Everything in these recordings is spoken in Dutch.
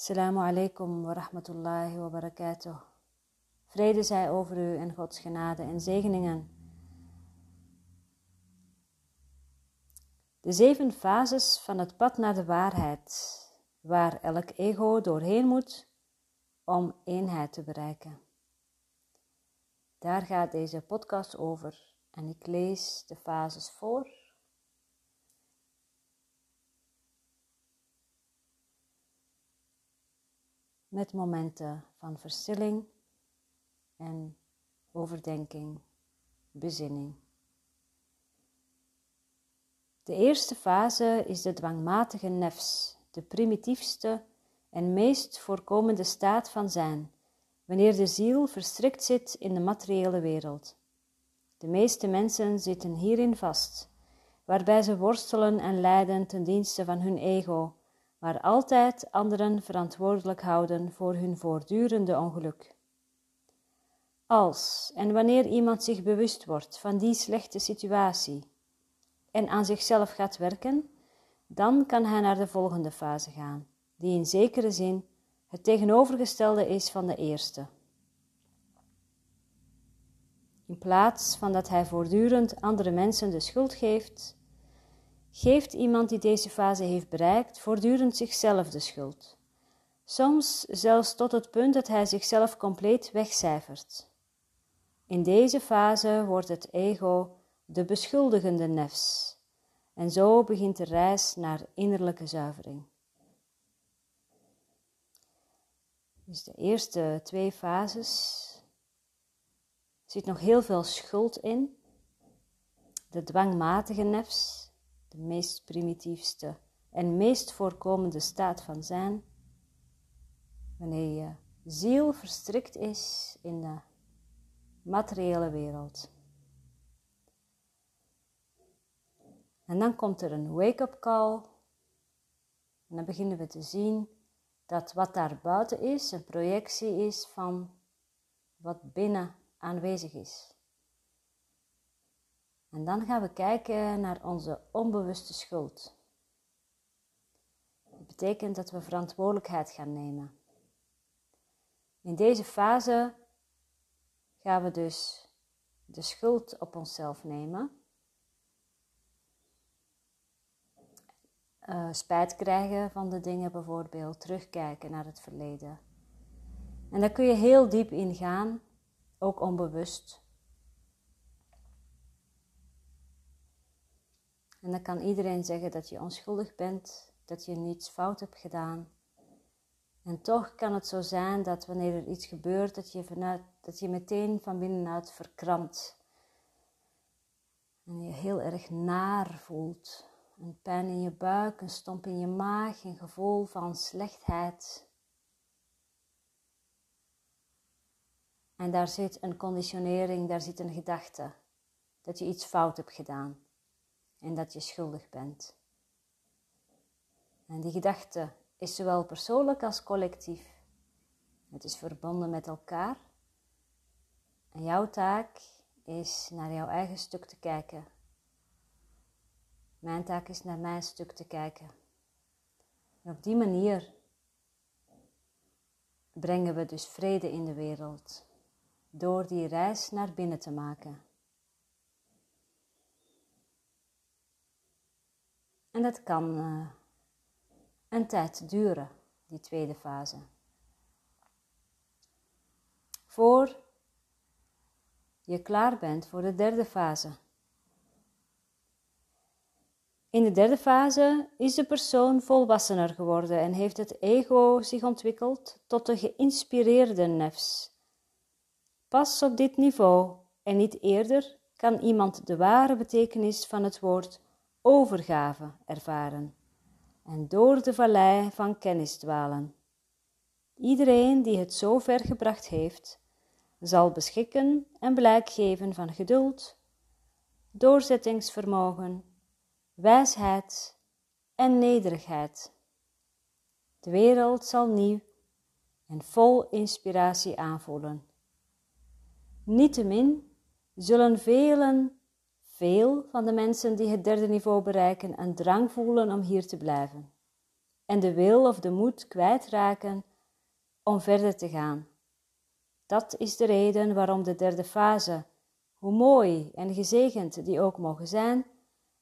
Assalamu alaikum wa rahmatullahi wa barakatuh. Vrede zij over u en Gods genade en zegeningen. De zeven fases van het pad naar de waarheid, waar elk ego doorheen moet om eenheid te bereiken. Daar gaat deze podcast over en ik lees de fases voor. Met momenten van verstilling en overdenking, bezinning. De eerste fase is de dwangmatige nefs, de primitiefste en meest voorkomende staat van zijn, wanneer de ziel verstrikt zit in de materiële wereld. De meeste mensen zitten hierin vast, waarbij ze worstelen en lijden ten dienste van hun ego, maar altijd anderen verantwoordelijk houden voor hun voortdurende ongeluk. Als en wanneer iemand zich bewust wordt van die slechte situatie en aan zichzelf gaat werken, dan kan hij naar de volgende fase gaan, die in zekere zin het tegenovergestelde is van de eerste. In plaats van dat hij voortdurend andere mensen de schuld geeft, geeft iemand die deze fase heeft bereikt voortdurend zichzelf de schuld. Soms zelfs tot het punt dat hij zichzelf compleet wegcijfert. In deze fase wordt het ego de beschuldigende nefs en zo begint de reis naar innerlijke zuivering. Dus de eerste twee fases zit nog heel veel schuld in. De dwangmatige nefs, de meest primitiefste en meest voorkomende staat van zijn, wanneer je ziel verstrikt is in de materiële wereld. En dan komt er een wake-up call. En dan beginnen we te zien dat wat daar buiten is, een projectie is van wat binnen aanwezig is. En dan gaan we kijken naar onze onbewuste schuld. Dat betekent dat we verantwoordelijkheid gaan nemen. In deze fase gaan we dus de schuld op onszelf nemen. Uh, spijt krijgen van de dingen bijvoorbeeld, terugkijken naar het verleden. En daar kun je heel diep in gaan ook onbewust. En dan kan iedereen zeggen dat je onschuldig bent, dat je niets fout hebt gedaan. En toch kan het zo zijn dat wanneer er iets gebeurt, dat je, vanuit, dat je meteen van binnenuit verkrampt. En je heel erg naar voelt. Een pijn in je buik, een stomp in je maag, een gevoel van slechtheid. En daar zit een conditionering, daar zit een gedachte dat je iets fout hebt gedaan en dat je schuldig bent. En die gedachte is zowel persoonlijk als collectief. Het is verbonden met elkaar. En jouw taak is naar jouw eigen stuk te kijken. Mijn taak is naar mijn stuk te kijken. En op die manier brengen we dus vrede in de wereld door die reis naar binnen te maken. En dat kan uh, een tijd duren, die tweede fase. Voor je klaar bent voor de derde fase. In de derde fase is de persoon volwassener geworden en heeft het ego zich ontwikkeld tot de geïnspireerde nefs, Pas op dit niveau en niet eerder kan iemand de ware betekenis van het woord overgave ervaren en door de vallei van kennis dwalen. Iedereen die het zo ver gebracht heeft, zal beschikken en blijk geven van geduld, doorzettingsvermogen, wijsheid en nederigheid. De wereld zal nieuw en vol inspiratie aanvoelen. Niettemin zullen velen, veel van de mensen die het derde niveau bereiken, een drang voelen om hier te blijven. en de wil of de moed kwijtraken om verder te gaan. Dat is de reden waarom de derde fase, hoe mooi en gezegend die ook mogen zijn,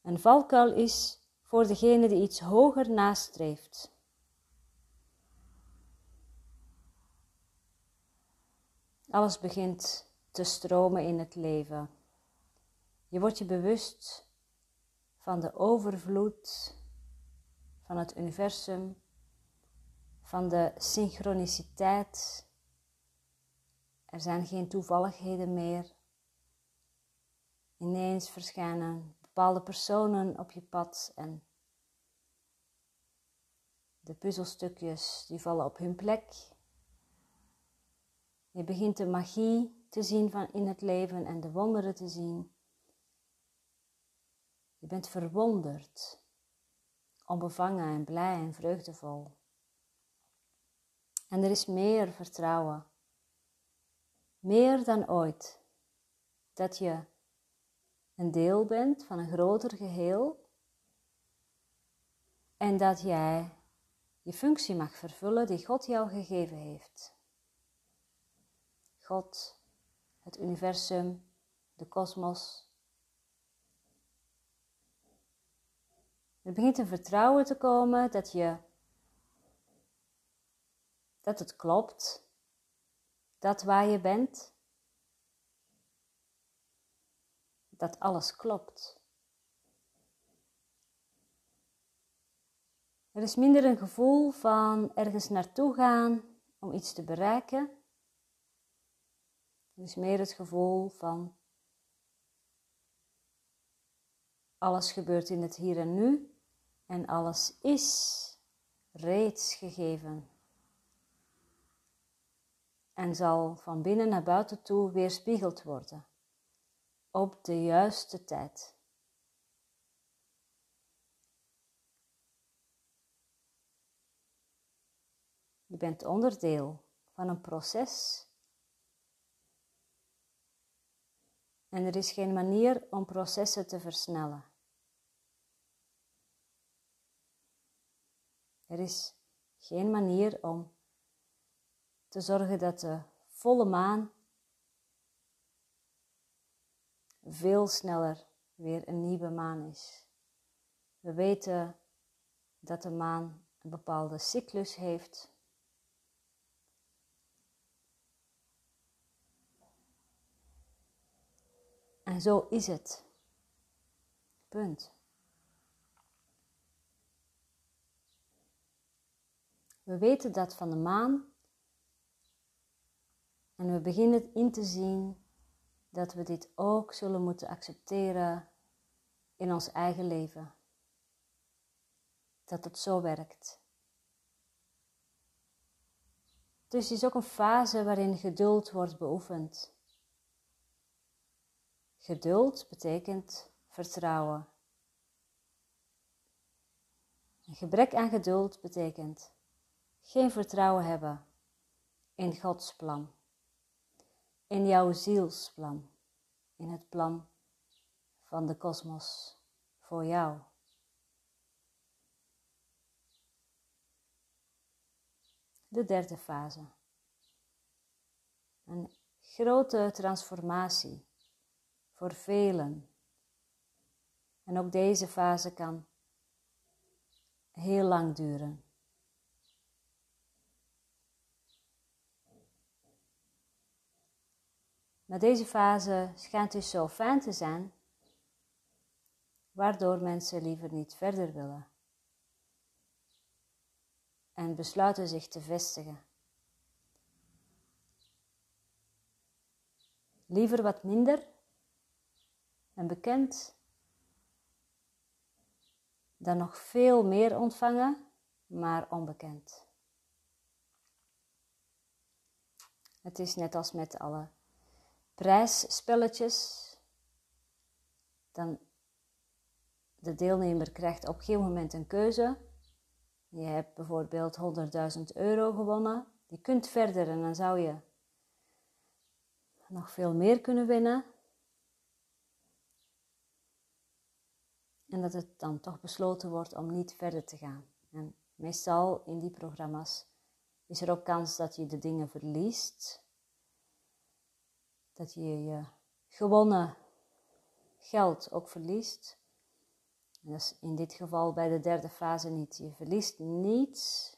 een valkuil is voor degene die iets hoger nastreeft. Alles begint te stromen in het leven. Je wordt je bewust van de overvloed van het universum, van de synchroniciteit. Er zijn geen toevalligheden meer. Ineens verschijnen bepaalde personen op je pad en de puzzelstukjes die vallen op hun plek. Je begint de magie te zien van in het leven en de wonderen te zien. Je bent verwonderd, onbevangen en blij en vreugdevol. En er is meer vertrouwen, meer dan ooit, dat je een deel bent van een groter geheel en dat jij je functie mag vervullen die God jou gegeven heeft. God, het universum, de kosmos. Er begint een vertrouwen te komen dat je dat het klopt, dat waar je bent, dat alles klopt. Er is minder een gevoel van ergens naartoe gaan om iets te bereiken. Er is meer het gevoel van alles gebeurt in het hier en nu en alles is reeds gegeven en zal van binnen naar buiten toe weerspiegeld worden op de juiste tijd. Je bent onderdeel van een proces en er is geen manier om processen te versnellen. Er is geen manier om te zorgen dat de volle maan veel sneller weer een nieuwe maan is. We weten dat de maan een bepaalde cyclus heeft. En zo is het. Punt. We weten dat van de maan en we beginnen in te zien dat we dit ook zullen moeten accepteren in ons eigen leven. Dat het zo werkt. Dus het is ook een fase waarin geduld wordt beoefend. Geduld betekent vertrouwen. Een gebrek aan geduld betekent geen vertrouwen hebben in Gods plan in jouw zielsplan, in het plan van de kosmos voor jou. De derde fase. Een grote transformatie voor velen. En ook deze fase kan heel lang duren. Maar deze fase schijnt dus zo fijn te zijn, waardoor mensen liever niet verder willen en besluiten zich te vestigen. Liever wat minder en bekend dan nog veel meer ontvangen, maar onbekend. Het is net als met alle prijsspelletjes, dan de deelnemer krijgt op een gegeven moment een keuze. Je hebt bijvoorbeeld 100.000 euro gewonnen. Je kunt verder en dan zou je nog veel meer kunnen winnen. En dat het dan toch besloten wordt om niet verder te gaan. En Meestal in die programma's is er ook kans dat je de dingen verliest. Dat je je gewonnen geld ook verliest. En dat is in dit geval bij de derde fase niet. Je verliest niets.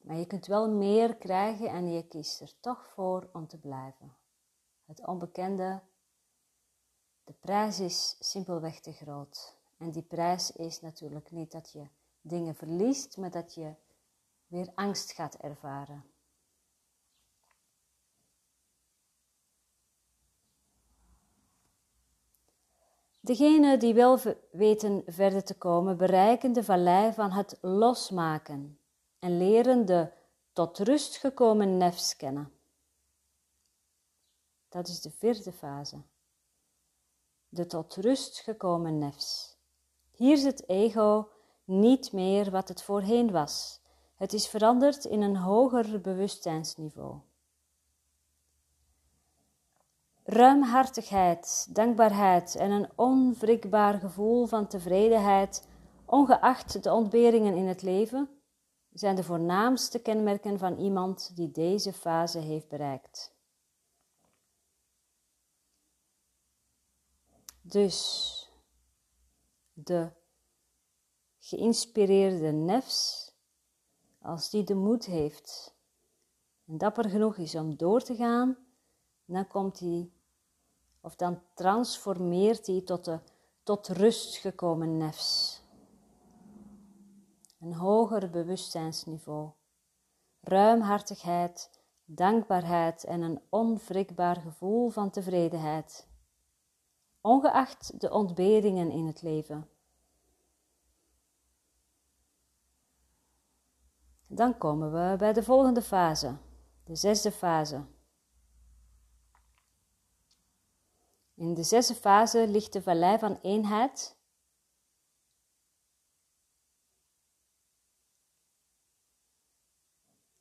Maar je kunt wel meer krijgen en je kiest er toch voor om te blijven. Het onbekende, de prijs is simpelweg te groot. En die prijs is natuurlijk niet dat je dingen verliest, maar dat je weer angst gaat ervaren. Degenen die wel weten verder te komen, bereiken de vallei van het losmaken en leren de tot rust gekomen nefs kennen. Dat is de vierde fase. De tot rust gekomen nefs. Hier is het ego niet meer wat het voorheen was. Het is veranderd in een hoger bewustzijnsniveau. Ruimhartigheid, dankbaarheid en een onwrikbaar gevoel van tevredenheid, ongeacht de ontberingen in het leven, zijn de voornaamste kenmerken van iemand die deze fase heeft bereikt. Dus de geïnspireerde nefs, als die de moed heeft en dapper genoeg is om door te gaan, dan komt hij, of dan transformeert hij tot de tot rust gekomen nefs. Een hoger bewustzijnsniveau, ruimhartigheid, dankbaarheid en een onwrikbaar gevoel van tevredenheid, ongeacht de ontberingen in het leven. Dan komen we bij de volgende fase, de zesde fase. In de zesde fase ligt de vallei van eenheid.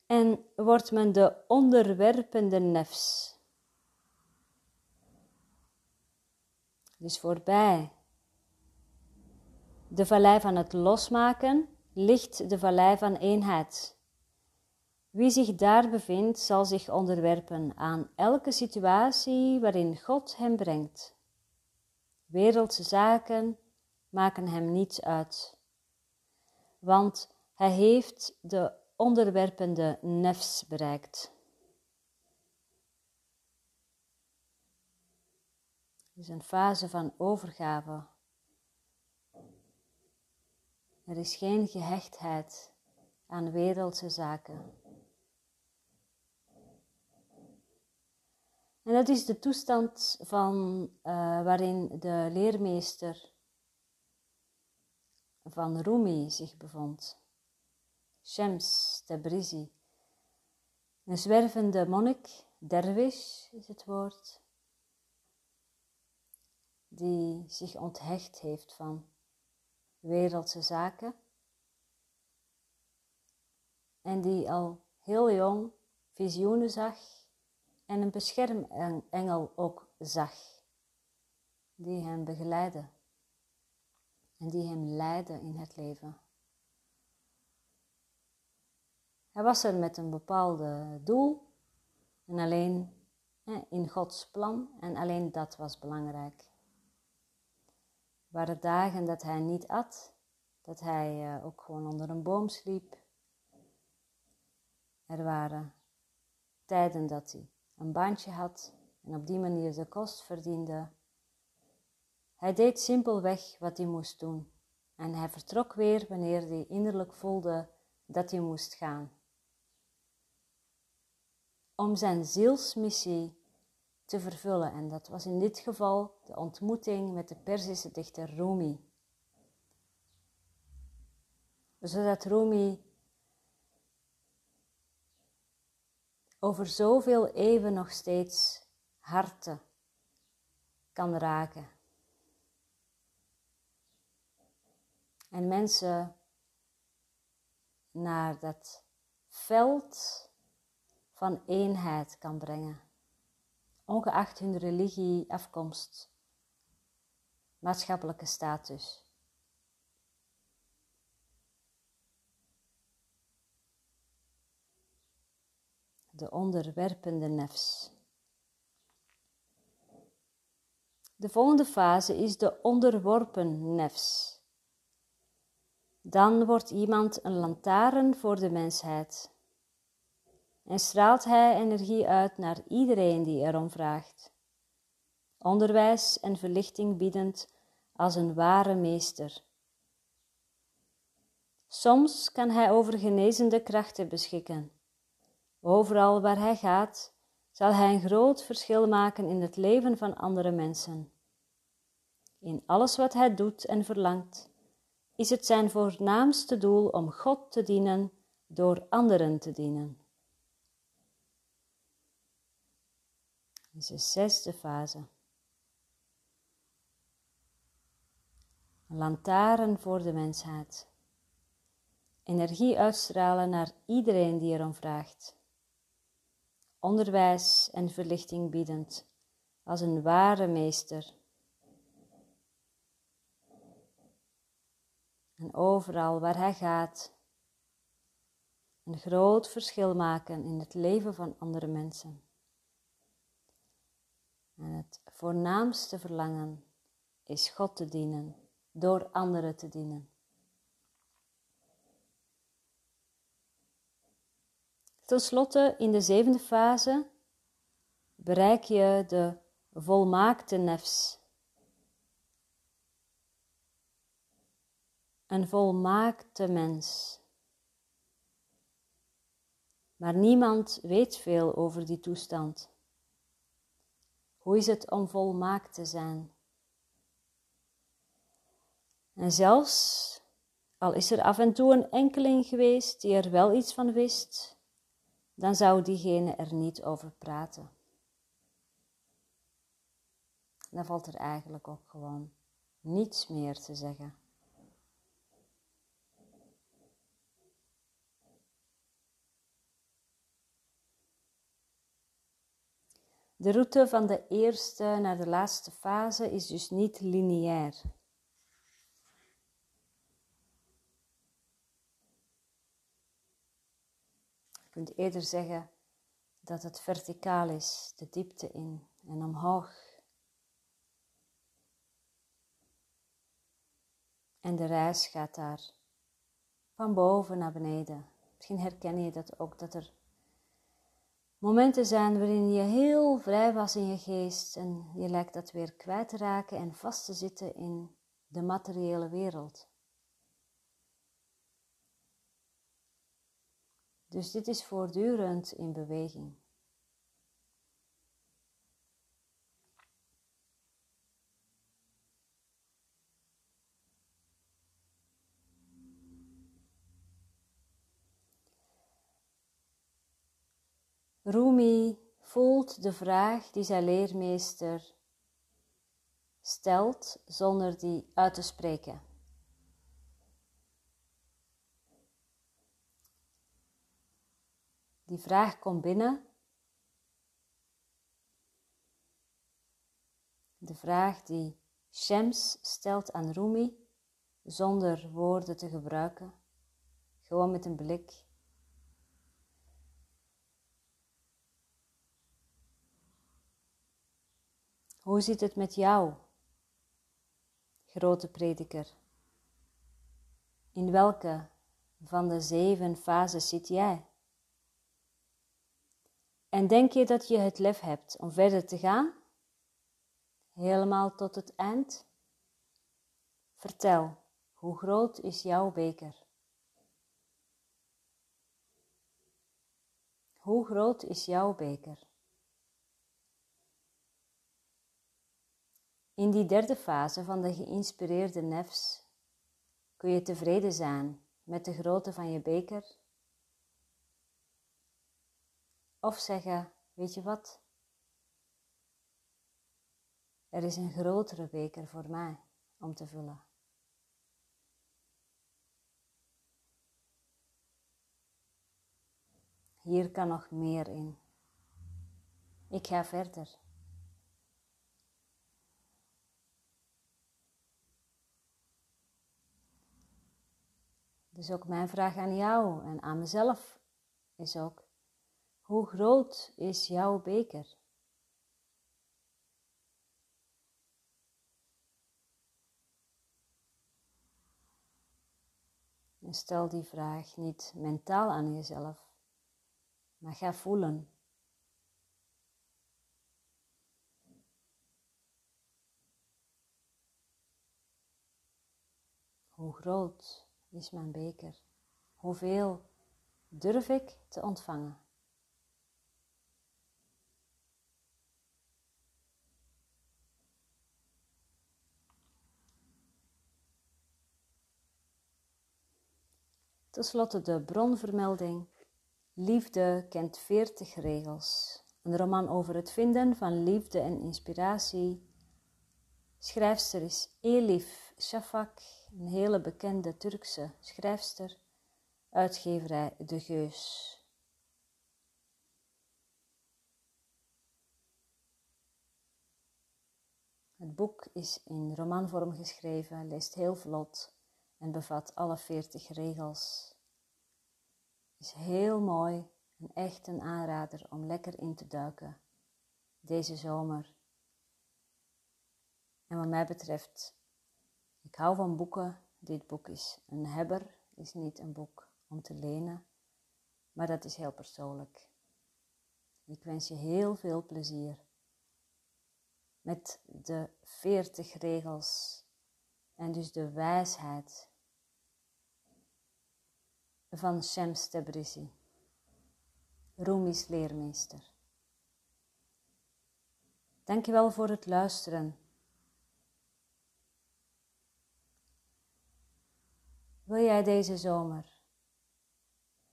En wordt men de onderwerpende nefs. Dus voorbij de vallei van het losmaken ligt de vallei van eenheid. Wie zich daar bevindt, zal zich onderwerpen aan elke situatie waarin God hem brengt. Wereldse zaken maken hem niets uit, want hij heeft de onderwerpende nefs bereikt. Het is een fase van overgave er is geen gehechtheid aan wereldse zaken. En dat is de toestand van, uh, waarin de leermeester van Rumi zich bevond. Shams Tabrizi. Een zwervende monnik, derwish is het woord, die zich onthecht heeft van wereldse zaken. En die al heel jong visioenen zag en een beschermengel ook zag, die hem begeleidde en die hem leidde in het leven. Hij was er met een bepaalde doel en alleen in Gods plan en alleen dat was belangrijk waren dagen dat hij niet at, dat hij uh, ook gewoon onder een boom sliep. Er waren tijden dat hij een baantje had en op die manier de kost verdiende. Hij deed simpelweg wat hij moest doen en hij vertrok weer wanneer hij innerlijk voelde dat hij moest gaan. Om zijn zielsmissie te vervullen. En dat was in dit geval de ontmoeting met de Perzische dichter Rumi. Zodat Rumi over zoveel eeuwen nog steeds harten kan raken. En mensen naar dat veld van eenheid kan brengen ongeacht hun religie, afkomst, maatschappelijke status. De onderwerpende nefs. De volgende fase is de onderworpen nefs. Dan wordt iemand een lantaarn voor de mensheid en straalt hij energie uit naar iedereen die erom vraagt. Onderwijs en verlichting biedend als een ware meester. Soms kan hij over genezende krachten beschikken. Overal waar hij gaat, zal hij een groot verschil maken in het leven van andere mensen. In alles wat hij doet en verlangt, is het zijn voornaamste doel om God te dienen door anderen te dienen. Dat de zesde fase. Lantaarn voor de mensheid. Energie uitstralen naar iedereen die erom vraagt. Onderwijs en verlichting biedend, als een ware meester. En overal waar hij gaat, een groot verschil maken in het leven van andere mensen. En het voornaamste verlangen is God te dienen, door anderen te dienen. Ten slotte, in de zevende fase bereik je de volmaakte nefs. Een volmaakte mens. Maar niemand weet veel over die toestand. Hoe is het om volmaakt te zijn? En zelfs al is er af en toe een enkeling geweest die er wel iets van wist, dan zou diegene er niet over praten. Dan valt er eigenlijk ook gewoon niets meer te zeggen. De route van de eerste naar de laatste fase is dus niet lineair. Kunt eerder zeggen dat het verticaal is, de diepte in en omhoog. En de reis gaat daar van boven naar beneden. Misschien herken je dat ook, dat er momenten zijn waarin je heel vrij was in je geest en je lijkt dat weer kwijt te raken en vast te zitten in de materiële wereld. Dus dit is voortdurend in beweging. Rumi voelt de vraag die zijn leermeester stelt zonder die uit te spreken. Die vraag komt binnen. De vraag die Shems stelt aan Rumi zonder woorden te gebruiken, gewoon met een blik. Hoe zit het met jou, grote prediker? In welke van de zeven fases zit jij? En denk je dat je het lef hebt om verder te gaan? Helemaal tot het eind? Vertel, hoe groot is jouw beker? Hoe groot is jouw beker? In die derde fase van de geïnspireerde nefs kun je tevreden zijn met de grootte van je beker. Of zeggen, weet je wat? Er is een grotere beker voor mij om te vullen. Hier kan nog meer in. Ik ga verder. Dus ook mijn vraag aan jou en aan mezelf is ook: Hoe groot is jouw beker? En stel die vraag niet mentaal aan jezelf, maar ga voelen. Hoe groot is mijn beker? Hoeveel durf ik te ontvangen? Ten slotte de bronvermelding. Liefde kent 40 regels. Een roman over het vinden van liefde en inspiratie. Schrijfster is Elif Shafak, een hele bekende Turkse schrijfster. Uitgeverij De Geus. Het boek is in romanvorm geschreven, leest heel vlot en bevat alle 40 regels. Is heel mooi en echt een aanrader om lekker in te duiken deze zomer. En wat mij betreft, ik hou van boeken. Dit boek is een hebber, is niet een boek om te lenen, maar dat is heel persoonlijk. Ik wens je heel veel plezier met de 40 regels en dus de wijsheid van Shams Tabrizi, Rumi's leermeester. Dankjewel voor het luisteren. Wil jij deze zomer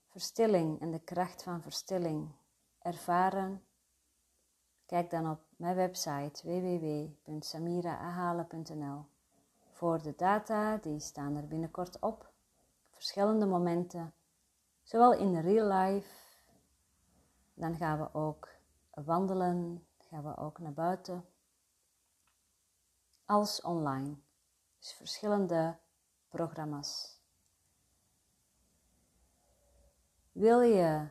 verstilling en de kracht van verstilling ervaren? Kijk dan op mijn website www.samiraahalen.nl voor de data, die staan er binnenkort op. Verschillende momenten, zowel in real life, dan gaan we ook wandelen, gaan we ook naar buiten, als online. Dus verschillende programma's. Wil je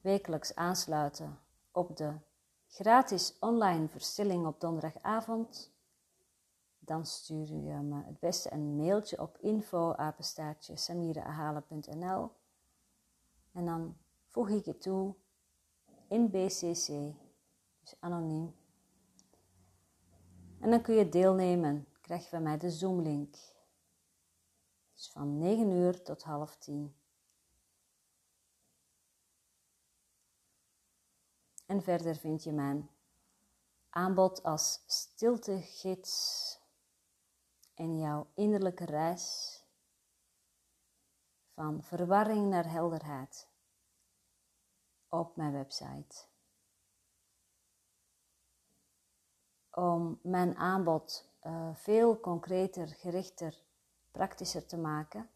wekelijks aansluiten op de gratis online verstilling op donderdagavond? Dan stuur je me het beste een mailtje op info en dan voeg ik je toe in BCC, dus anoniem. En dan kun je deelnemen, krijg je van mij de Zoom-link. Dus van 9 uur tot half 10. En verder vind je mijn aanbod als stiltegids en jouw innerlijke reis van verwarring naar helderheid op mijn website. Om mijn aanbod uh, veel concreter, gerichter, praktischer te maken,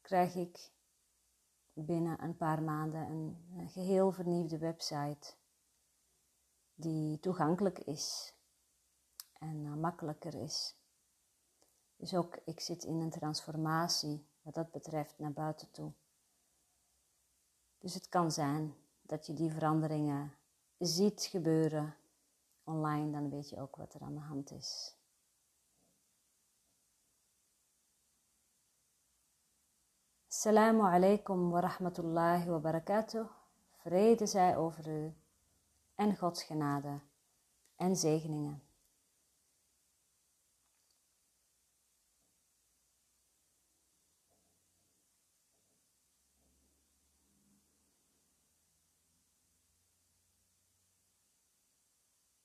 krijg ik binnen een paar maanden een geheel vernieuwde website die toegankelijk is en uh, makkelijker is. Dus ook ik zit in een transformatie wat dat betreft naar buiten toe. Dus het kan zijn dat je die veranderingen ziet gebeuren online, dan weet je ook wat er aan de hand is. Assalamu alaikum wa rahmatullahi wa barakatuh. Vrede zij over u en Gods genade en zegeningen.